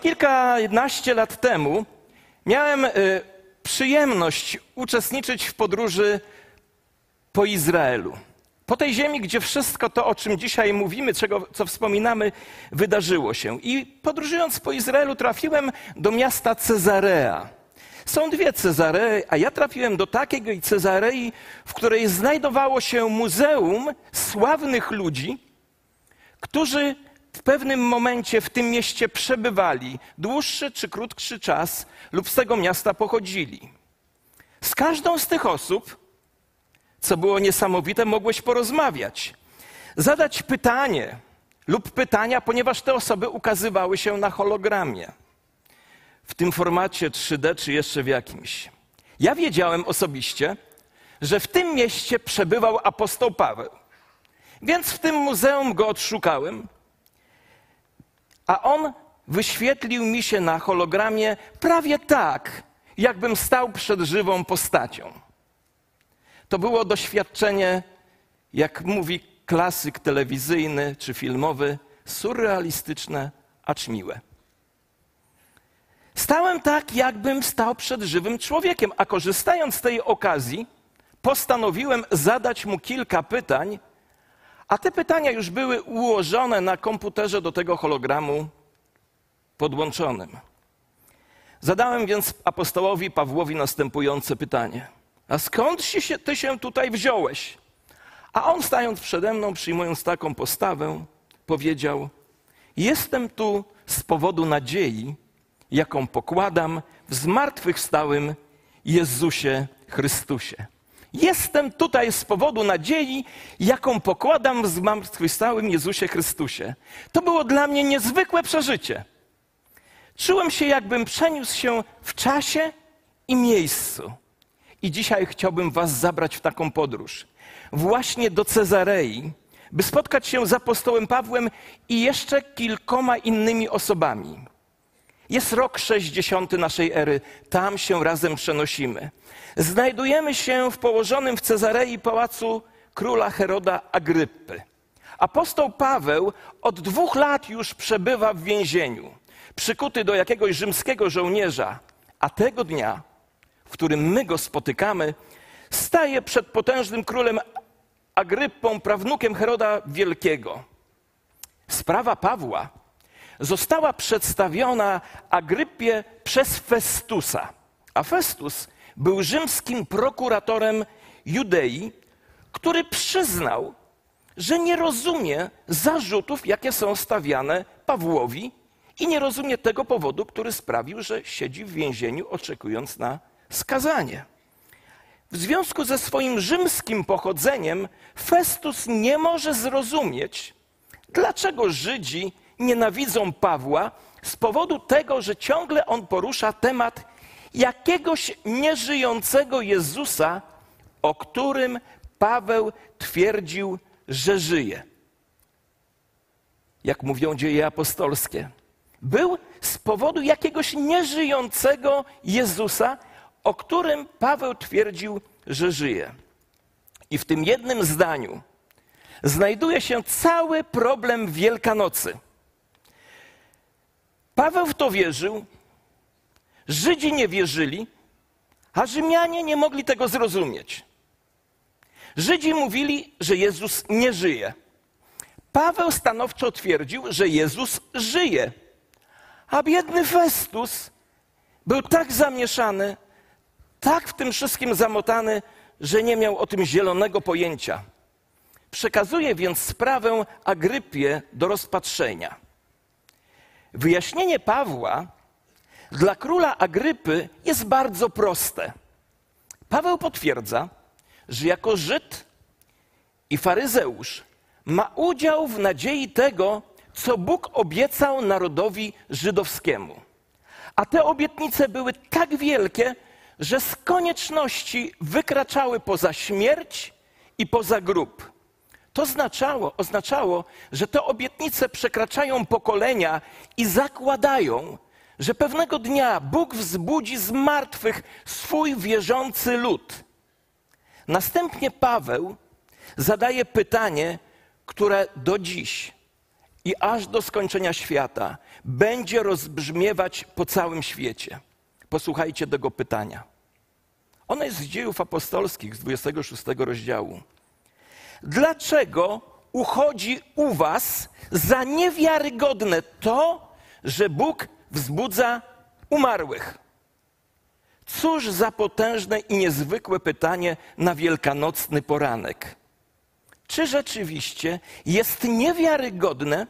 Kilkanaście lat temu miałem y, przyjemność uczestniczyć w podróży po Izraelu. Po tej ziemi, gdzie wszystko to, o czym dzisiaj mówimy, czego, co wspominamy, wydarzyło się. I podróżując po Izraelu, trafiłem do miasta Cezarea. Są dwie Cezarei, a ja trafiłem do takiej Cezarei, w której znajdowało się muzeum sławnych ludzi, którzy w pewnym momencie w tym mieście przebywali, dłuższy czy krótszy czas, lub z tego miasta pochodzili. Z każdą z tych osób, co było niesamowite, mogłeś porozmawiać, zadać pytanie lub pytania, ponieważ te osoby ukazywały się na hologramie. W tym formacie 3D czy jeszcze w jakimś. Ja wiedziałem osobiście, że w tym mieście przebywał apostoł Paweł. Więc w tym muzeum go odszukałem a on wyświetlił mi się na hologramie prawie tak, jakbym stał przed żywą postacią. To było doświadczenie, jak mówi klasyk telewizyjny czy filmowy, surrealistyczne, acz miłe. Stałem tak, jakbym stał przed żywym człowiekiem, a korzystając z tej okazji, postanowiłem zadać mu kilka pytań, a te pytania już były ułożone na komputerze do tego hologramu podłączonym. Zadałem więc apostołowi Pawłowi następujące pytanie: A skąd się, ty się tutaj wziąłeś? A on, stając przede mną, przyjmując taką postawę, powiedział: Jestem tu z powodu nadziei, jaką pokładam w zmartwychwstałym Jezusie Chrystusie. Jestem tutaj z powodu nadziei, jaką pokładam w zmartwychwstałym Jezusie Chrystusie. To było dla mnie niezwykłe przeżycie. Czułem się, jakbym przeniósł się w czasie i miejscu. I dzisiaj chciałbym Was zabrać w taką podróż. Właśnie do Cezarei, by spotkać się z apostołem Pawłem i jeszcze kilkoma innymi osobami. Jest rok 60 naszej ery, tam się razem przenosimy. Znajdujemy się w położonym w Cezarei pałacu króla Heroda Agryppy. Apostoł Paweł od dwóch lat już przebywa w więzieniu, przykuty do jakiegoś rzymskiego żołnierza, a tego dnia, w którym my go spotykamy, staje przed potężnym królem Agryppą, prawnukiem Heroda Wielkiego. Sprawa Pawła została przedstawiona Agrypie przez Festusa, a Festus był rzymskim prokuratorem Judei, który przyznał, że nie rozumie zarzutów, jakie są stawiane Pawłowi i nie rozumie tego powodu, który sprawił, że siedzi w więzieniu, oczekując na skazanie. W związku ze swoim rzymskim pochodzeniem, Festus nie może zrozumieć, dlaczego Żydzi nienawidzą Pawła z powodu tego, że ciągle on porusza temat jakiegoś nieżyjącego Jezusa, o którym Paweł twierdził, że żyje. Jak mówią dzieje apostolskie. Był z powodu jakiegoś nieżyjącego Jezusa, o którym Paweł twierdził, że żyje. I w tym jednym zdaniu znajduje się cały problem Wielkanocy. Paweł w to wierzył, Żydzi nie wierzyli, a Rzymianie nie mogli tego zrozumieć. Żydzi mówili, że Jezus nie żyje. Paweł stanowczo twierdził, że Jezus żyje. A biedny Festus był tak zamieszany, tak w tym wszystkim zamotany, że nie miał o tym zielonego pojęcia. Przekazuje więc sprawę Agrypie do rozpatrzenia. Wyjaśnienie Pawła dla króla Agrypy jest bardzo proste. Paweł potwierdza, że jako Żyd i faryzeusz ma udział w nadziei tego, co Bóg obiecał narodowi żydowskiemu. A te obietnice były tak wielkie, że z konieczności wykraczały poza śmierć i poza grób. To oznaczało, oznaczało, że te obietnice przekraczają pokolenia i zakładają, że pewnego dnia Bóg wzbudzi z martwych swój wierzący lud. Następnie Paweł zadaje pytanie, które do dziś i aż do skończenia świata będzie rozbrzmiewać po całym świecie. Posłuchajcie tego pytania. Ono jest z dziejów apostolskich z 26 rozdziału. Dlaczego uchodzi u was za niewiarygodne to, że Bóg wzbudza umarłych? Cóż za potężne i niezwykłe pytanie na wielkanocny poranek. Czy rzeczywiście jest niewiarygodne,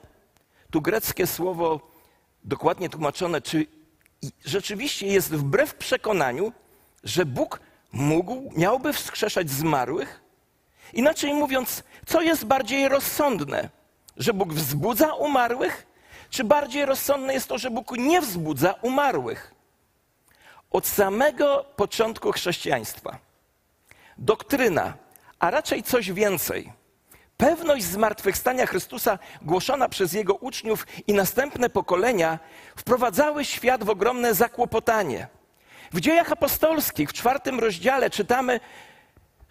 tu greckie słowo dokładnie tłumaczone, czy rzeczywiście jest wbrew przekonaniu, że Bóg mógł, miałby wskrzeszać zmarłych? Inaczej mówiąc, co jest bardziej rozsądne? Że Bóg wzbudza umarłych, czy bardziej rozsądne jest to, że Bóg nie wzbudza umarłych? Od samego początku chrześcijaństwa doktryna, a raczej coś więcej, pewność zmartwychwstania Chrystusa głoszona przez jego uczniów i następne pokolenia wprowadzały świat w ogromne zakłopotanie. W dziejach apostolskich w czwartym rozdziale czytamy,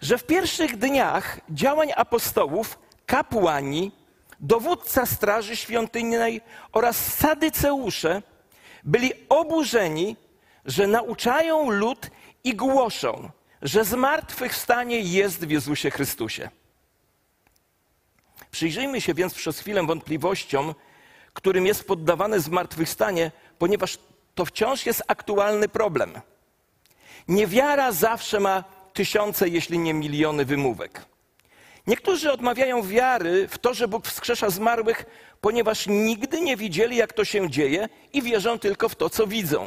że w pierwszych dniach działań apostołów kapłani, dowódca straży świątynnej oraz sadyceusze byli oburzeni, że nauczają lud i głoszą, że zmartwychwstanie jest w Jezusie Chrystusie. Przyjrzyjmy się więc przez chwilę wątpliwościom, którym jest poddawane zmartwychwstanie, ponieważ to wciąż jest aktualny problem. Niewiara zawsze ma tysiące, jeśli nie miliony wymówek. Niektórzy odmawiają wiary w to, że Bóg wskrzesza zmarłych, ponieważ nigdy nie widzieli, jak to się dzieje i wierzą tylko w to, co widzą.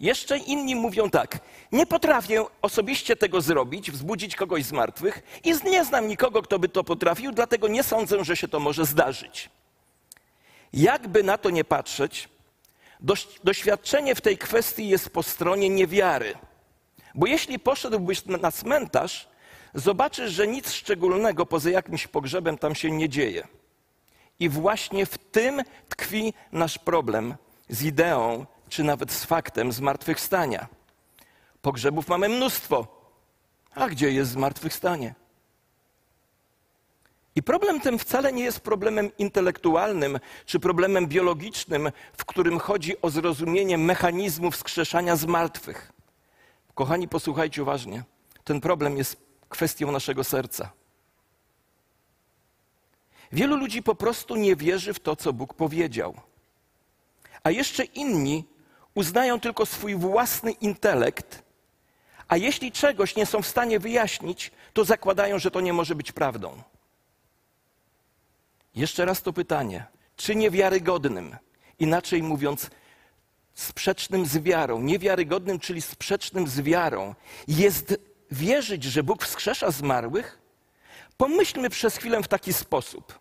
Jeszcze inni mówią tak: Nie potrafię osobiście tego zrobić, wzbudzić kogoś z martwych i nie znam nikogo, kto by to potrafił, dlatego nie sądzę, że się to może zdarzyć. Jakby na to nie patrzeć, doświadczenie w tej kwestii jest po stronie niewiary. Bo jeśli poszedłbyś na cmentarz, zobaczysz, że nic szczególnego poza jakimś pogrzebem tam się nie dzieje. I właśnie w tym tkwi nasz problem z ideą, czy nawet z faktem zmartwychwstania. Pogrzebów mamy mnóstwo. A gdzie jest zmartwychwstanie? I problem ten wcale nie jest problemem intelektualnym czy problemem biologicznym, w którym chodzi o zrozumienie mechanizmu wskrzeszania zmartwych. Kochani, posłuchajcie uważnie. Ten problem jest kwestią naszego serca. Wielu ludzi po prostu nie wierzy w to, co Bóg powiedział. A jeszcze inni uznają tylko swój własny intelekt, a jeśli czegoś nie są w stanie wyjaśnić, to zakładają, że to nie może być prawdą. Jeszcze raz to pytanie: czy niewiarygodnym, inaczej mówiąc, sprzecznym z wiarą, niewiarygodnym, czyli sprzecznym z wiarą, jest wierzyć, że Bóg wskrzesza zmarłych? Pomyślmy przez chwilę w taki sposób.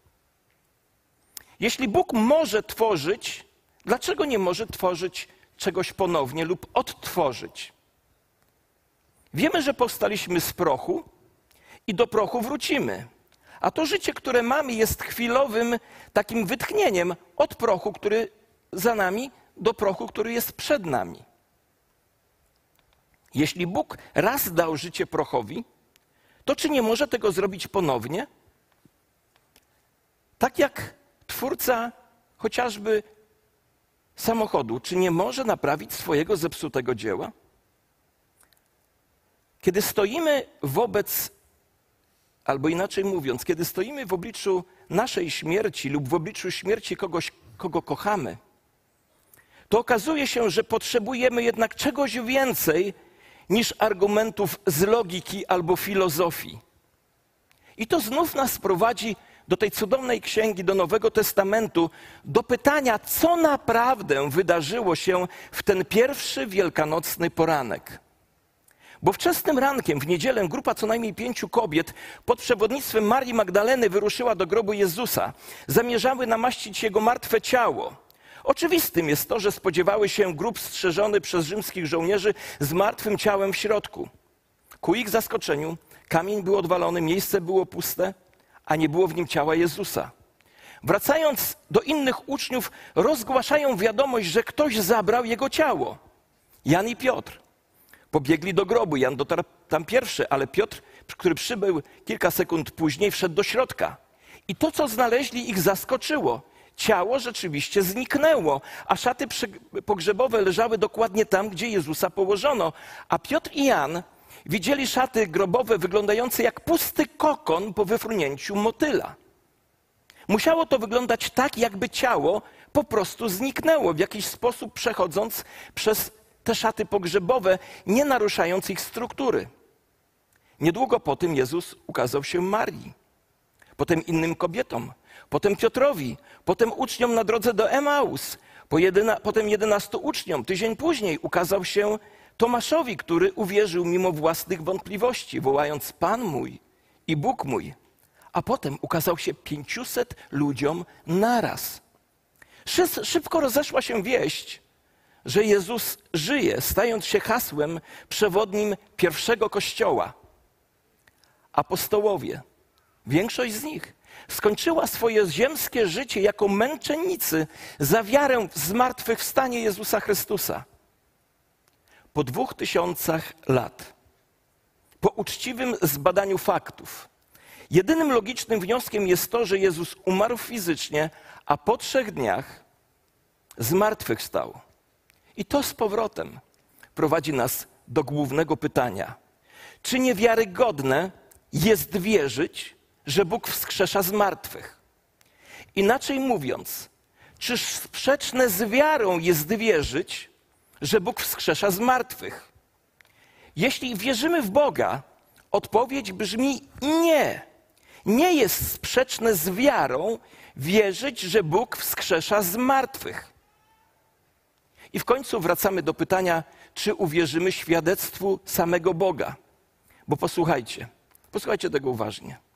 Jeśli Bóg może tworzyć, dlaczego nie może tworzyć czegoś ponownie lub odtworzyć? Wiemy, że powstaliśmy z prochu i do prochu wrócimy. A to życie, które mamy, jest chwilowym takim wytchnieniem od prochu, który za nami do prochu, który jest przed nami. Jeśli Bóg raz dał życie prochowi, to czy nie może tego zrobić ponownie? Tak jak twórca chociażby samochodu, czy nie może naprawić swojego zepsutego dzieła? Kiedy stoimy wobec, albo inaczej mówiąc, kiedy stoimy w obliczu naszej śmierci lub w obliczu śmierci kogoś, kogo kochamy, to okazuje się, że potrzebujemy jednak czegoś więcej niż argumentów z logiki albo filozofii. I to znów nas prowadzi do tej cudownej księgi, do Nowego Testamentu, do pytania, co naprawdę wydarzyło się w ten pierwszy wielkanocny poranek. Bo wczesnym rankiem, w niedzielę, grupa co najmniej pięciu kobiet pod przewodnictwem Marii Magdaleny wyruszyła do grobu Jezusa. Zamierzały namaścić jego martwe ciało. Oczywistym jest to, że spodziewały się grób strzeżony przez rzymskich żołnierzy z martwym ciałem w środku. Ku ich zaskoczeniu kamień był odwalony, miejsce było puste, a nie było w nim ciała Jezusa. Wracając do innych uczniów, rozgłaszają wiadomość, że ktoś zabrał jego ciało. Jan i Piotr. Pobiegli do grobu. Jan dotarł tam pierwszy, ale Piotr, który przybył kilka sekund później, wszedł do środka. I to, co znaleźli, ich zaskoczyło. Ciało rzeczywiście zniknęło, a szaty pogrzebowe leżały dokładnie tam, gdzie Jezusa położono. A Piotr i Jan widzieli szaty grobowe wyglądające jak pusty kokon po wyfrunięciu motyla. Musiało to wyglądać tak, jakby ciało po prostu zniknęło, w jakiś sposób przechodząc przez te szaty pogrzebowe, nie naruszając ich struktury. Niedługo po tym Jezus ukazał się Marii, potem innym kobietom, potem Piotrowi, potem uczniom na drodze do Emaus, potem jedenastu uczniom. Tydzień później ukazał się Tomaszowi, który uwierzył mimo własnych wątpliwości, wołając Pan mój i Bóg mój. A potem ukazał się pięciuset ludziom naraz. Szybko rozeszła się wieść, że Jezus żyje, stając się hasłem przewodnim pierwszego kościoła. Apostołowie, większość z nich, skończyła swoje ziemskie życie jako męczennicy za wiarę w zmartwychwstanie Jezusa Chrystusa. Po dwóch tysiącach lat, po uczciwym zbadaniu faktów, jedynym logicznym wnioskiem jest to, że Jezus umarł fizycznie, a po trzech dniach zmartwychwstał. I to z powrotem prowadzi nas do głównego pytania: czy niewiarygodne jest wierzyć, że Bóg wskrzesza z martwych? Inaczej mówiąc, czy sprzeczne z wiarą jest wierzyć, że Bóg wskrzesza z martwych? Jeśli wierzymy w Boga, odpowiedź brzmi nie. Nie jest sprzeczne z wiarą wierzyć, że Bóg wskrzesza z martwych. I w końcu wracamy do pytania, czy uwierzymy świadectwu samego Boga. Bo posłuchajcie, posłuchajcie tego uważnie.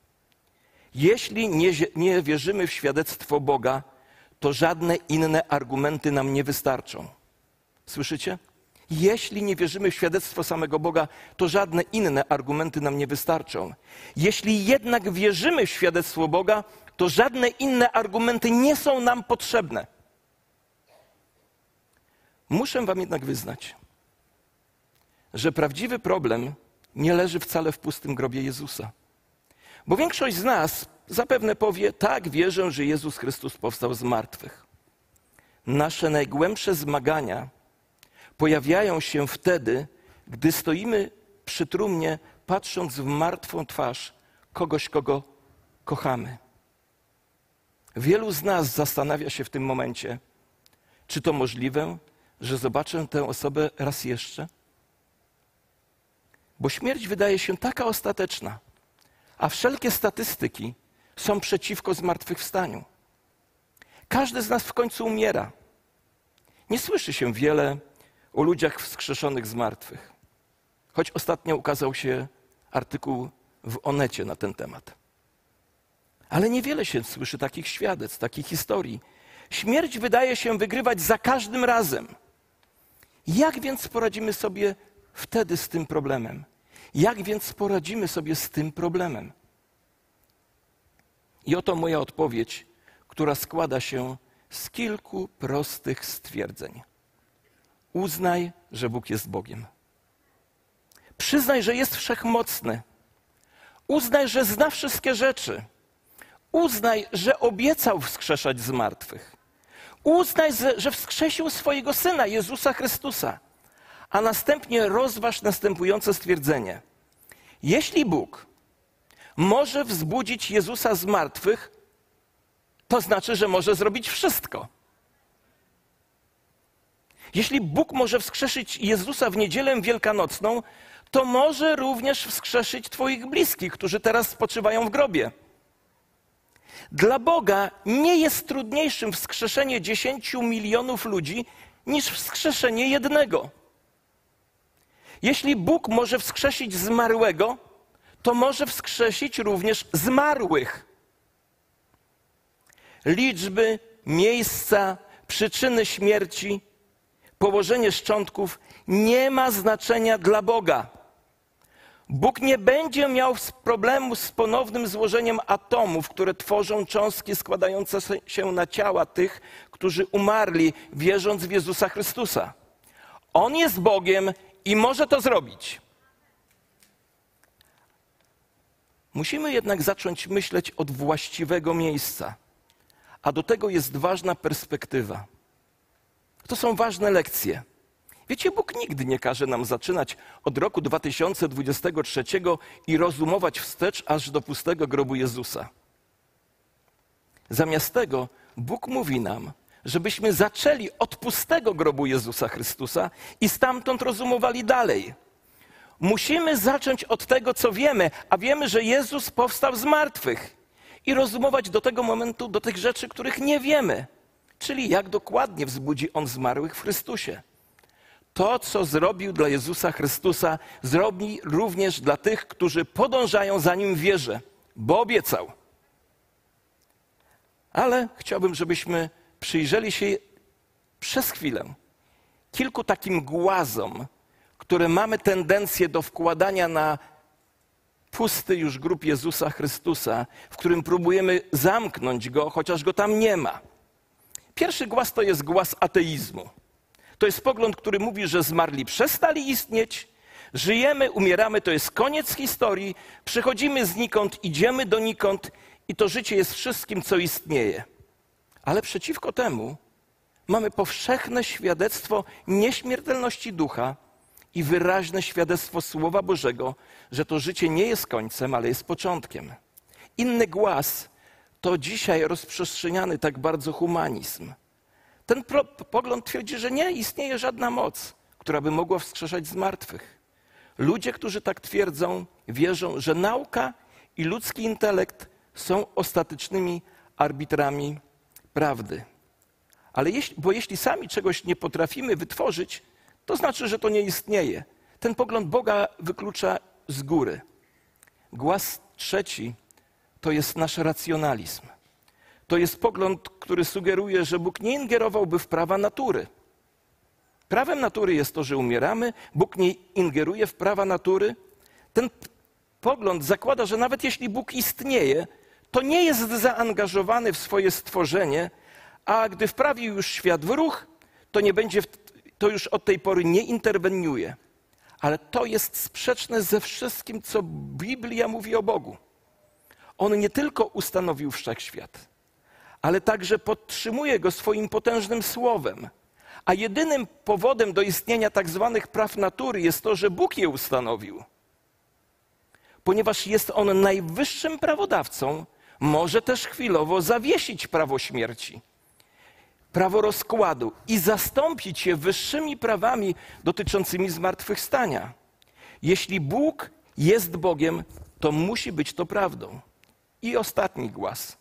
Jeśli nie, nie wierzymy w świadectwo Boga, to żadne inne argumenty nam nie wystarczą. Słyszycie? Jeśli nie wierzymy w świadectwo samego Boga, to żadne inne argumenty nam nie wystarczą. Jeśli jednak wierzymy w świadectwo Boga, to żadne inne argumenty nie są nam potrzebne. Muszę Wam jednak wyznać, że prawdziwy problem nie leży wcale w pustym grobie Jezusa. Bo większość z nas zapewne powie: Tak, wierzę, że Jezus Chrystus powstał z martwych. Nasze najgłębsze zmagania pojawiają się wtedy, gdy stoimy przy trumnie, patrząc w martwą twarz kogoś, kogo kochamy. Wielu z nas zastanawia się w tym momencie, czy to możliwe, że zobaczę tę osobę raz jeszcze? Bo śmierć wydaje się taka ostateczna, a wszelkie statystyki są przeciwko zmartwychwstaniu. Każdy z nas w końcu umiera. Nie słyszy się wiele o ludziach wskrzeszonych z martwych. Choć ostatnio ukazał się artykuł w Onecie na ten temat. Ale niewiele się słyszy takich świadectw, takich historii. Śmierć wydaje się wygrywać za każdym razem. Jak więc poradzimy sobie wtedy z tym problemem? Jak więc poradzimy sobie z tym problemem? I oto moja odpowiedź, która składa się z kilku prostych stwierdzeń. Uznaj, że Bóg jest Bogiem. Przyznaj, że jest wszechmocny. Uznaj, że zna wszystkie rzeczy. Uznaj, że obiecał wskrzeszać z martwych. Uznaj, że wskrzesił swojego syna, Jezusa Chrystusa. A następnie rozważ następujące stwierdzenie. Jeśli Bóg może wzbudzić Jezusa z martwych, to znaczy, że może zrobić wszystko. Jeśli Bóg może wskrzeszyć Jezusa w niedzielę wielkanocną, to może również wskrzeszyć Twoich bliskich, którzy teraz spoczywają w grobie. Dla Boga nie jest trudniejszym wskrzeszenie dziesięciu milionów ludzi niż wskrzeszenie jednego. Jeśli Bóg może wskrzesić zmarłego, to może wskrzesić również zmarłych. Liczby, miejsca, przyczyny śmierci, położenie szczątków nie ma znaczenia dla Boga. Bóg nie będzie miał problemu z ponownym złożeniem atomów, które tworzą cząstki składające się na ciała tych, którzy umarli, wierząc w Jezusa Chrystusa. On jest Bogiem i może to zrobić. Musimy jednak zacząć myśleć od właściwego miejsca. a do tego jest ważna perspektywa. To są ważne lekcje. Wiecie, Bóg nigdy nie każe nam zaczynać od roku 2023 i rozumować wstecz aż do pustego grobu Jezusa. Zamiast tego Bóg mówi nam, żebyśmy zaczęli od pustego grobu Jezusa Chrystusa i stamtąd rozumowali dalej. Musimy zacząć od tego, co wiemy, a wiemy, że Jezus powstał z martwych i rozumować do tego momentu, do tych rzeczy, których nie wiemy, czyli jak dokładnie wzbudzi On zmarłych w Chrystusie. To, co zrobił dla Jezusa Chrystusa, zrobi również dla tych, którzy podążają za Nim w wierze, bo obiecał. Ale chciałbym, żebyśmy przyjrzeli się przez chwilę kilku takim głazom, które mamy tendencję do wkładania na pusty już grób Jezusa Chrystusa, w którym próbujemy zamknąć go, chociaż go tam nie ma. Pierwszy głaz to jest głaz ateizmu. To jest pogląd, który mówi, że zmarli przestali istnieć, żyjemy, umieramy, to jest koniec historii, przychodzimy znikąd, idziemy donikąd i to życie jest wszystkim, co istnieje. Ale przeciwko temu mamy powszechne świadectwo nieśmiertelności ducha i wyraźne świadectwo Słowa Bożego, że to życie nie jest końcem, ale jest początkiem. Inny głaz to dzisiaj rozprzestrzeniany tak bardzo humanizm. Ten pogląd twierdzi, że nie istnieje żadna moc, która by mogła wskrzeszać z martwych. Ludzie, którzy tak twierdzą, wierzą, że nauka i ludzki intelekt są ostatecznymi arbitrami prawdy. Ale jeśli, bo jeśli sami czegoś nie potrafimy wytworzyć, to znaczy, że to nie istnieje. Ten pogląd Boga wyklucza z góry. Głaz trzeci to jest nasz racjonalizm. To jest pogląd, który sugeruje, że Bóg nie ingerowałby w prawa natury. Prawem natury jest to, że umieramy, Bóg nie ingeruje w prawa natury. Ten pogląd zakłada, że nawet jeśli Bóg istnieje, to nie jest zaangażowany w swoje stworzenie, a gdy wprawił już świat w ruch, to nie będzie, to już od tej pory nie interweniuje. Ale to jest sprzeczne ze wszystkim, co Biblia mówi o Bogu. On nie tylko ustanowił wszechświat, ale także podtrzymuje go swoim potężnym słowem. A jedynym powodem do istnienia tak zwanych praw natury jest to, że Bóg je ustanowił. Ponieważ jest on najwyższym prawodawcą, może też chwilowo zawiesić prawo śmierci, prawo rozkładu i zastąpić je wyższymi prawami dotyczącymi zmartwychwstania. Jeśli Bóg jest Bogiem, to musi być to prawdą. I ostatni głaz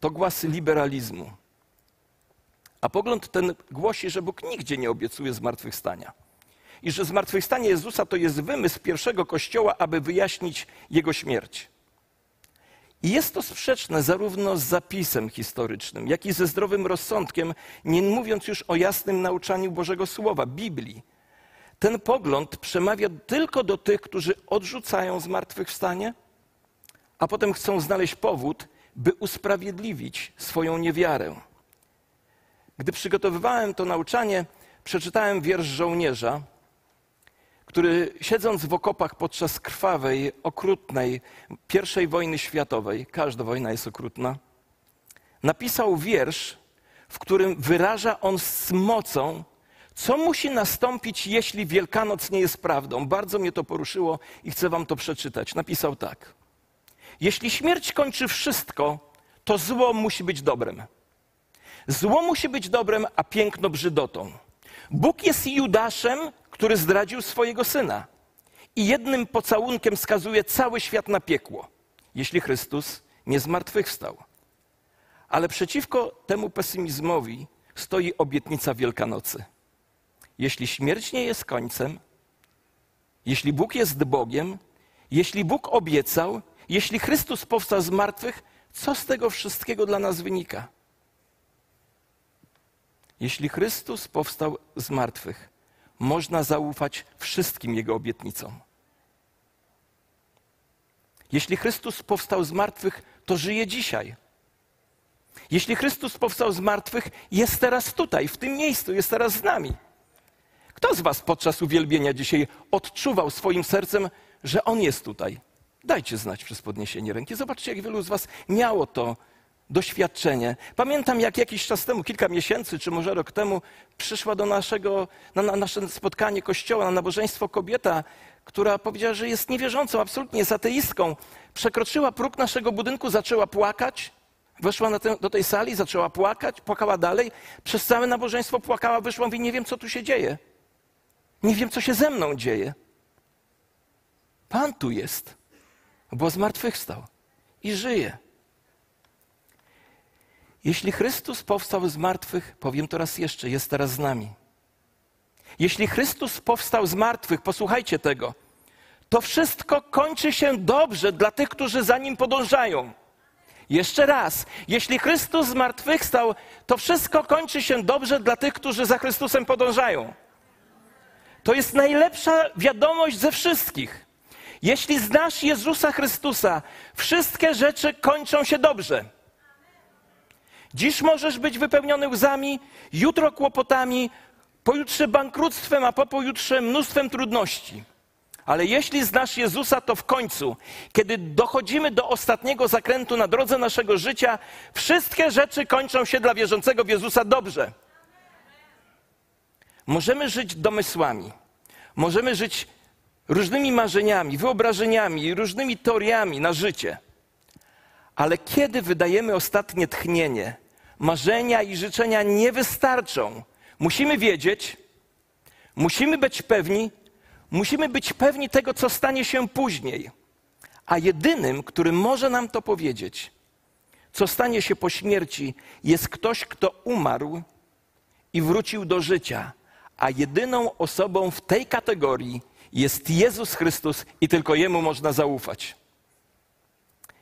to głaz liberalizmu. A pogląd ten głosi, że Bóg nigdzie nie obiecuje zmartwychwstania. I że zmartwychwstanie Jezusa to jest wymysł pierwszego kościoła, aby wyjaśnić jego śmierć. I jest to sprzeczne zarówno z zapisem historycznym, jak i ze zdrowym rozsądkiem, nie mówiąc już o jasnym nauczaniu Bożego Słowa, Biblii. Ten pogląd przemawia tylko do tych, którzy odrzucają zmartwychwstanie, a potem chcą znaleźć powód, by usprawiedliwić swoją niewiarę. Gdy przygotowywałem to nauczanie, przeczytałem wiersz żołnierza, który siedząc w okopach podczas krwawej, okrutnej I wojny światowej, każda wojna jest okrutna, napisał wiersz, w którym wyraża on z mocą, co musi nastąpić, jeśli Wielkanoc nie jest prawdą. Bardzo mnie to poruszyło i chcę wam to przeczytać. Napisał tak. Jeśli śmierć kończy wszystko, to zło musi być dobrem. Zło musi być dobrem, a piękno brzydotą. Bóg jest Judaszem, który zdradził swojego syna. I jednym pocałunkiem skazuje cały świat na piekło, jeśli Chrystus nie zmartwychwstał. Ale przeciwko temu pesymizmowi stoi obietnica Wielkanocy. Jeśli śmierć nie jest końcem, jeśli Bóg jest Bogiem, jeśli Bóg obiecał, jeśli Chrystus powstał z martwych, co z tego wszystkiego dla nas wynika? Jeśli Chrystus powstał z martwych, można zaufać wszystkim Jego obietnicom. Jeśli Chrystus powstał z martwych, to żyje dzisiaj. Jeśli Chrystus powstał z martwych, jest teraz tutaj, w tym miejscu, jest teraz z nami. Kto z Was podczas uwielbienia dzisiaj odczuwał swoim sercem, że On jest tutaj? Dajcie znać przez podniesienie ręki. Zobaczcie, jak wielu z Was miało to doświadczenie. Pamiętam, jak jakiś czas temu, kilka miesięcy, czy może rok temu, przyszła do naszego, na, na nasze spotkanie kościoła, na nabożeństwo kobieta, która powiedziała, że jest niewierzącą, absolutnie jest ateistką. Przekroczyła próg naszego budynku, zaczęła płakać. Weszła te, do tej sali, zaczęła płakać, płakała dalej. Przez całe nabożeństwo płakała, wyszła, mówi, nie wiem, co tu się dzieje. Nie wiem, co się ze mną dzieje. Pan tu jest, bo zmartwychwstał i żyje. Jeśli Chrystus powstał z martwych, powiem to raz jeszcze, jest teraz z nami. Jeśli Chrystus powstał z martwych, posłuchajcie tego, to wszystko kończy się dobrze dla tych, którzy za nim podążają. Jeszcze raz, jeśli Chrystus zmartwychwstał, to wszystko kończy się dobrze dla tych, którzy za Chrystusem podążają. To jest najlepsza wiadomość ze wszystkich. Jeśli znasz Jezusa Chrystusa, wszystkie rzeczy kończą się dobrze. Dziś możesz być wypełniony łzami, jutro kłopotami, pojutrze bankructwem, a po pojutrze mnóstwem trudności. Ale jeśli znasz Jezusa, to w końcu, kiedy dochodzimy do ostatniego zakrętu na drodze naszego życia, wszystkie rzeczy kończą się dla wierzącego w Jezusa dobrze. Możemy żyć domysłami, możemy żyć różnymi marzeniami, wyobrażeniami, różnymi teoriami na życie. Ale kiedy wydajemy ostatnie tchnienie, marzenia i życzenia nie wystarczą. Musimy wiedzieć, musimy być pewni, musimy być pewni tego, co stanie się później. A jedynym, który może nam to powiedzieć, co stanie się po śmierci, jest ktoś, kto umarł i wrócił do życia. A jedyną osobą w tej kategorii jest Jezus Chrystus i tylko Jemu można zaufać.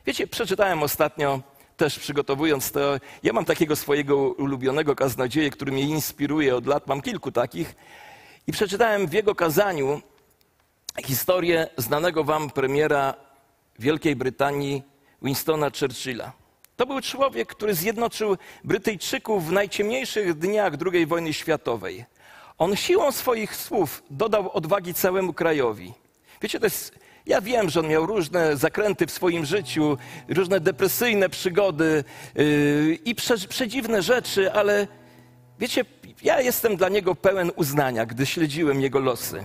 Wiecie, przeczytałem ostatnio też przygotowując to, ja mam takiego swojego ulubionego kaznodzieja, który mnie inspiruje od lat, mam kilku takich. I przeczytałem w jego kazaniu historię znanego wam premiera Wielkiej Brytanii Winstona Churchilla. To był człowiek, który zjednoczył Brytyjczyków w najciemniejszych dniach II wojny światowej. On siłą swoich słów dodał odwagi całemu krajowi. Wiecie, to jest ja wiem, że on miał różne zakręty w swoim życiu, różne depresyjne przygody yy, i prze, przedziwne rzeczy, ale wiecie, ja jestem dla niego pełen uznania, gdy śledziłem jego losy.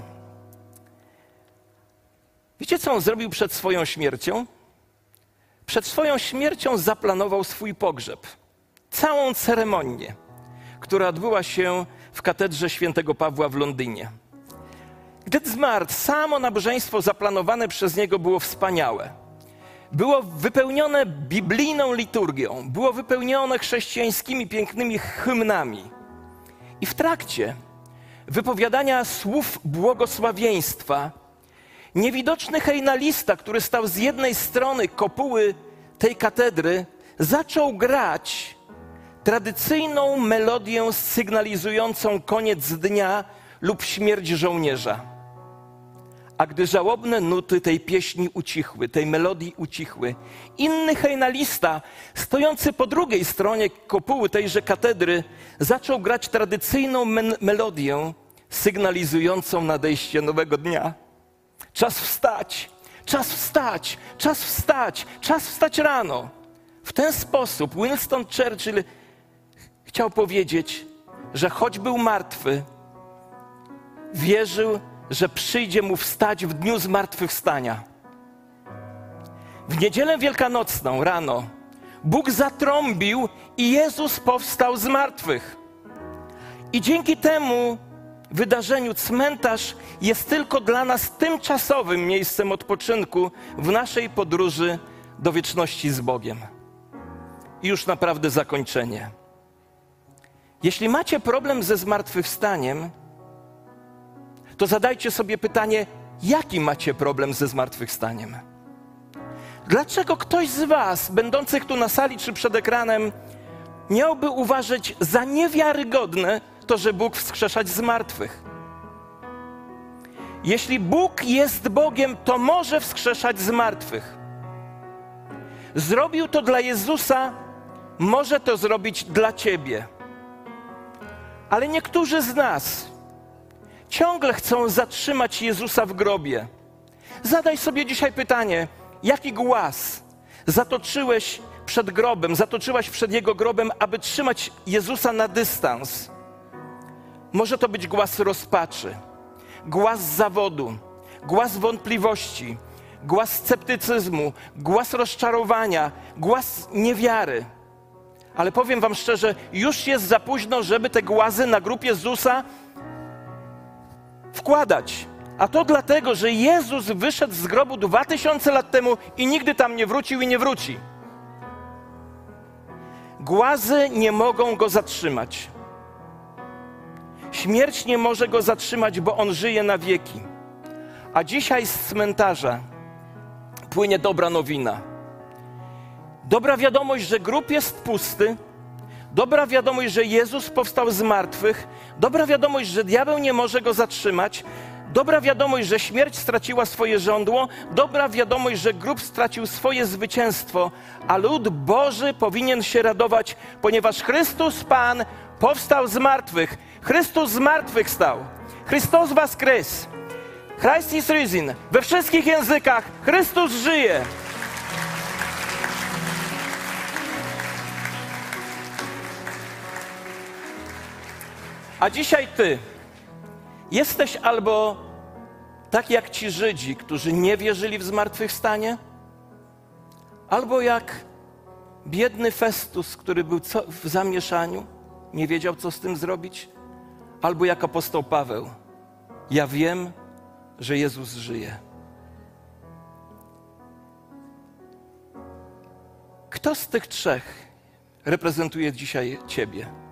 Wiecie, co on zrobił przed swoją śmiercią? Przed swoją śmiercią zaplanował swój pogrzeb. Całą ceremonię, która odbyła się w katedrze świętego Pawła w Londynie. Gdy zmarł, samo nabożeństwo zaplanowane przez niego było wspaniałe. Było wypełnione biblijną liturgią, było wypełnione chrześcijańskimi pięknymi hymnami. I w trakcie wypowiadania słów błogosławieństwa, niewidoczny hejnalista, który stał z jednej strony kopuły tej katedry, zaczął grać tradycyjną melodię sygnalizującą koniec dnia lub śmierć żołnierza. A gdy żałobne nuty tej pieśni ucichły, tej melodii ucichły, inny hejnalista, stojący po drugiej stronie kopuły tejże katedry, zaczął grać tradycyjną melodię sygnalizującą nadejście nowego dnia. Czas wstać, czas wstać, czas wstać, czas wstać rano. W ten sposób Winston Churchill chciał powiedzieć, że choć był martwy, wierzył, że przyjdzie mu wstać w dniu zmartwychwstania. W niedzielę wielkanocną rano Bóg zatrąbił i Jezus powstał z martwych. I dzięki temu wydarzeniu cmentarz jest tylko dla nas tymczasowym miejscem odpoczynku w naszej podróży do wieczności z Bogiem. I już naprawdę zakończenie. Jeśli macie problem ze zmartwychwstaniem, to zadajcie sobie pytanie, jaki macie problem ze zmartwychwstaniem? Dlaczego ktoś z Was, będących tu na sali czy przed ekranem, miałby uważać za niewiarygodne to, że Bóg wskrzeszać z martwych? Jeśli Bóg jest Bogiem, to może wskrzeszać z martwych. Zrobił to dla Jezusa, może to zrobić dla Ciebie. Ale niektórzy z nas ciągle chcą zatrzymać Jezusa w grobie. Zadaj sobie dzisiaj pytanie, jaki głaz zatoczyłeś przed grobem, zatoczyłaś przed jego grobem, aby trzymać Jezusa na dystans. Może to być głaz rozpaczy, głaz zawodu, głaz wątpliwości, głaz sceptycyzmu, głaz rozczarowania, głaz niewiary. Ale powiem Wam szczerze, już jest za późno, żeby te głazy na grób Jezusa wkładać. A to dlatego, że Jezus wyszedł z grobu dwa tysiące lat temu i nigdy tam nie wrócił i nie wróci. Głazy nie mogą go zatrzymać. Śmierć nie może go zatrzymać, bo on żyje na wieki. A dzisiaj z cmentarza płynie dobra nowina. Dobra wiadomość, że grób jest pusty. Dobra wiadomość, że Jezus powstał z martwych. Dobra wiadomość, że diabeł nie może go zatrzymać. Dobra wiadomość, że śmierć straciła swoje żądło. Dobra wiadomość, że grób stracił swoje zwycięstwo. A lud Boży powinien się radować, ponieważ Chrystus Pan powstał z martwych. Chrystus z martwych stał. Chrystus was krys. Christ is risen. We wszystkich językach Chrystus żyje. A dzisiaj ty jesteś albo tak jak ci Żydzi, którzy nie wierzyli w zmartwychwstanie, albo jak biedny Festus, który był w zamieszaniu, nie wiedział, co z tym zrobić, albo jak apostoł Paweł. Ja wiem, że Jezus żyje. Kto z tych trzech reprezentuje dzisiaj Ciebie?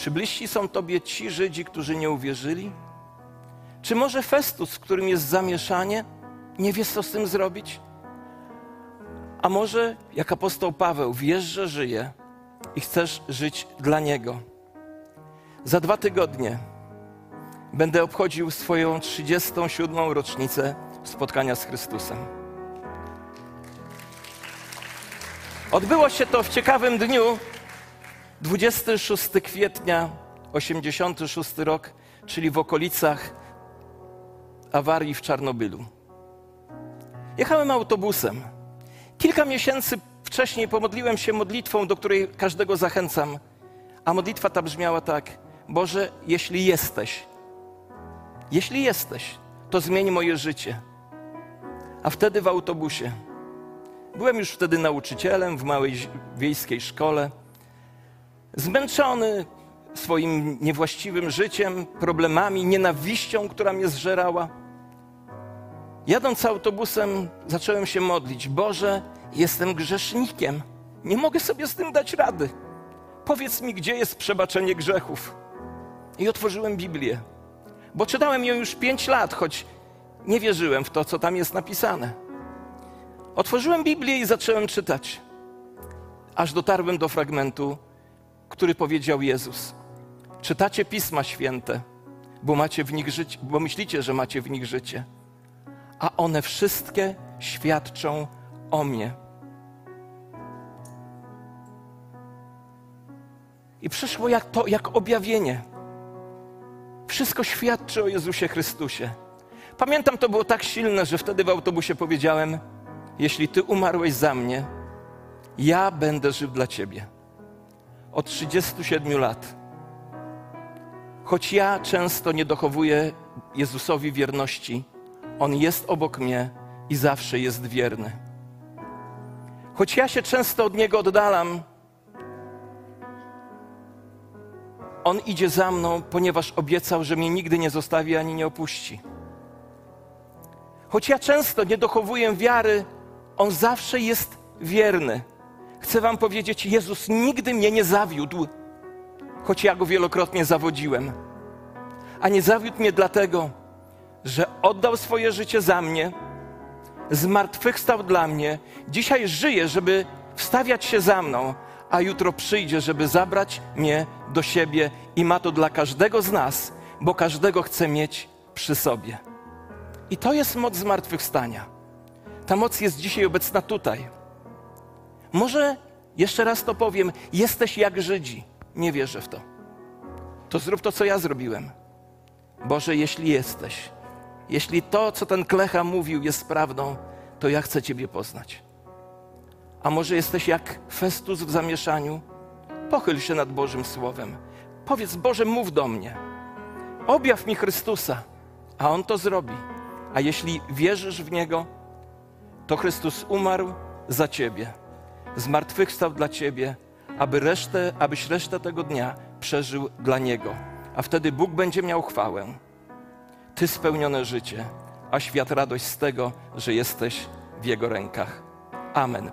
Czy bliżsi są Tobie ci Żydzi, którzy nie uwierzyli? Czy może Festus, w którym jest zamieszanie, nie wie, co z tym zrobić? A może, jak apostoł Paweł, wiesz, że żyje i chcesz żyć dla Niego? Za dwa tygodnie będę obchodził swoją 37. rocznicę spotkania z Chrystusem. Odbyło się to w ciekawym dniu, 26 kwietnia 86 rok, czyli w okolicach awarii w Czarnobylu. Jechałem autobusem. Kilka miesięcy wcześniej pomodliłem się modlitwą, do której każdego zachęcam. A modlitwa ta brzmiała tak: Boże, jeśli jesteś, jeśli jesteś, to zmień moje życie. A wtedy w autobusie. Byłem już wtedy nauczycielem w małej wiejskiej szkole. Zmęczony swoim niewłaściwym życiem, problemami, nienawiścią, która mnie zżerała. Jadąc autobusem, zacząłem się modlić: Boże, jestem grzesznikiem. Nie mogę sobie z tym dać rady. Powiedz mi, gdzie jest przebaczenie grzechów. I otworzyłem Biblię bo czytałem ją już pięć lat, choć nie wierzyłem w to, co tam jest napisane. Otworzyłem Biblię i zacząłem czytać, aż dotarłem do fragmentu, który powiedział Jezus. Czytacie Pisma Święte, bo, macie w nich życie, bo myślicie, że macie w nich życie, a one wszystkie świadczą o mnie. I przyszło jak to, jak objawienie. Wszystko świadczy o Jezusie Chrystusie. Pamiętam, to było tak silne, że wtedy w autobusie powiedziałem: Jeśli Ty umarłeś za mnie, ja będę żył dla Ciebie. Od 37 lat. Choć ja często nie dochowuję Jezusowi wierności, On jest obok mnie i zawsze jest wierny. Choć ja się często od Niego oddalam, On idzie za mną, ponieważ obiecał, że mnie nigdy nie zostawi ani nie opuści. Choć ja często nie dochowuję wiary, On zawsze jest wierny. Chcę Wam powiedzieć, Jezus nigdy mnie nie zawiódł, choć ja go wielokrotnie zawodziłem. A nie zawiódł mnie dlatego, że oddał swoje życie za mnie, zmartwychwstał dla mnie, dzisiaj żyje, żeby wstawiać się za mną, a jutro przyjdzie, żeby zabrać mnie do siebie i ma to dla każdego z nas, bo każdego chce mieć przy sobie. I to jest moc zmartwychwstania. Ta moc jest dzisiaj obecna tutaj. Może jeszcze raz to powiem, jesteś jak Żydzi. Nie wierzę w to. To zrób to, co ja zrobiłem. Boże, jeśli jesteś, jeśli to, co ten klecha mówił, jest prawdą, to ja chcę Ciebie poznać. A może jesteś jak Festus w zamieszaniu? Pochyl się nad Bożym Słowem. Powiedz, Boże, mów do mnie. Objaw mi Chrystusa, a On to zrobi. A jeśli wierzysz w Niego, to Chrystus umarł za Ciebie, zmartwychwstał dla Ciebie, aby resztę, abyś resztę tego dnia przeżył dla Niego. A wtedy Bóg będzie miał chwałę. Ty spełnione życie, a świat radość z tego, że jesteś w Jego rękach. Amen.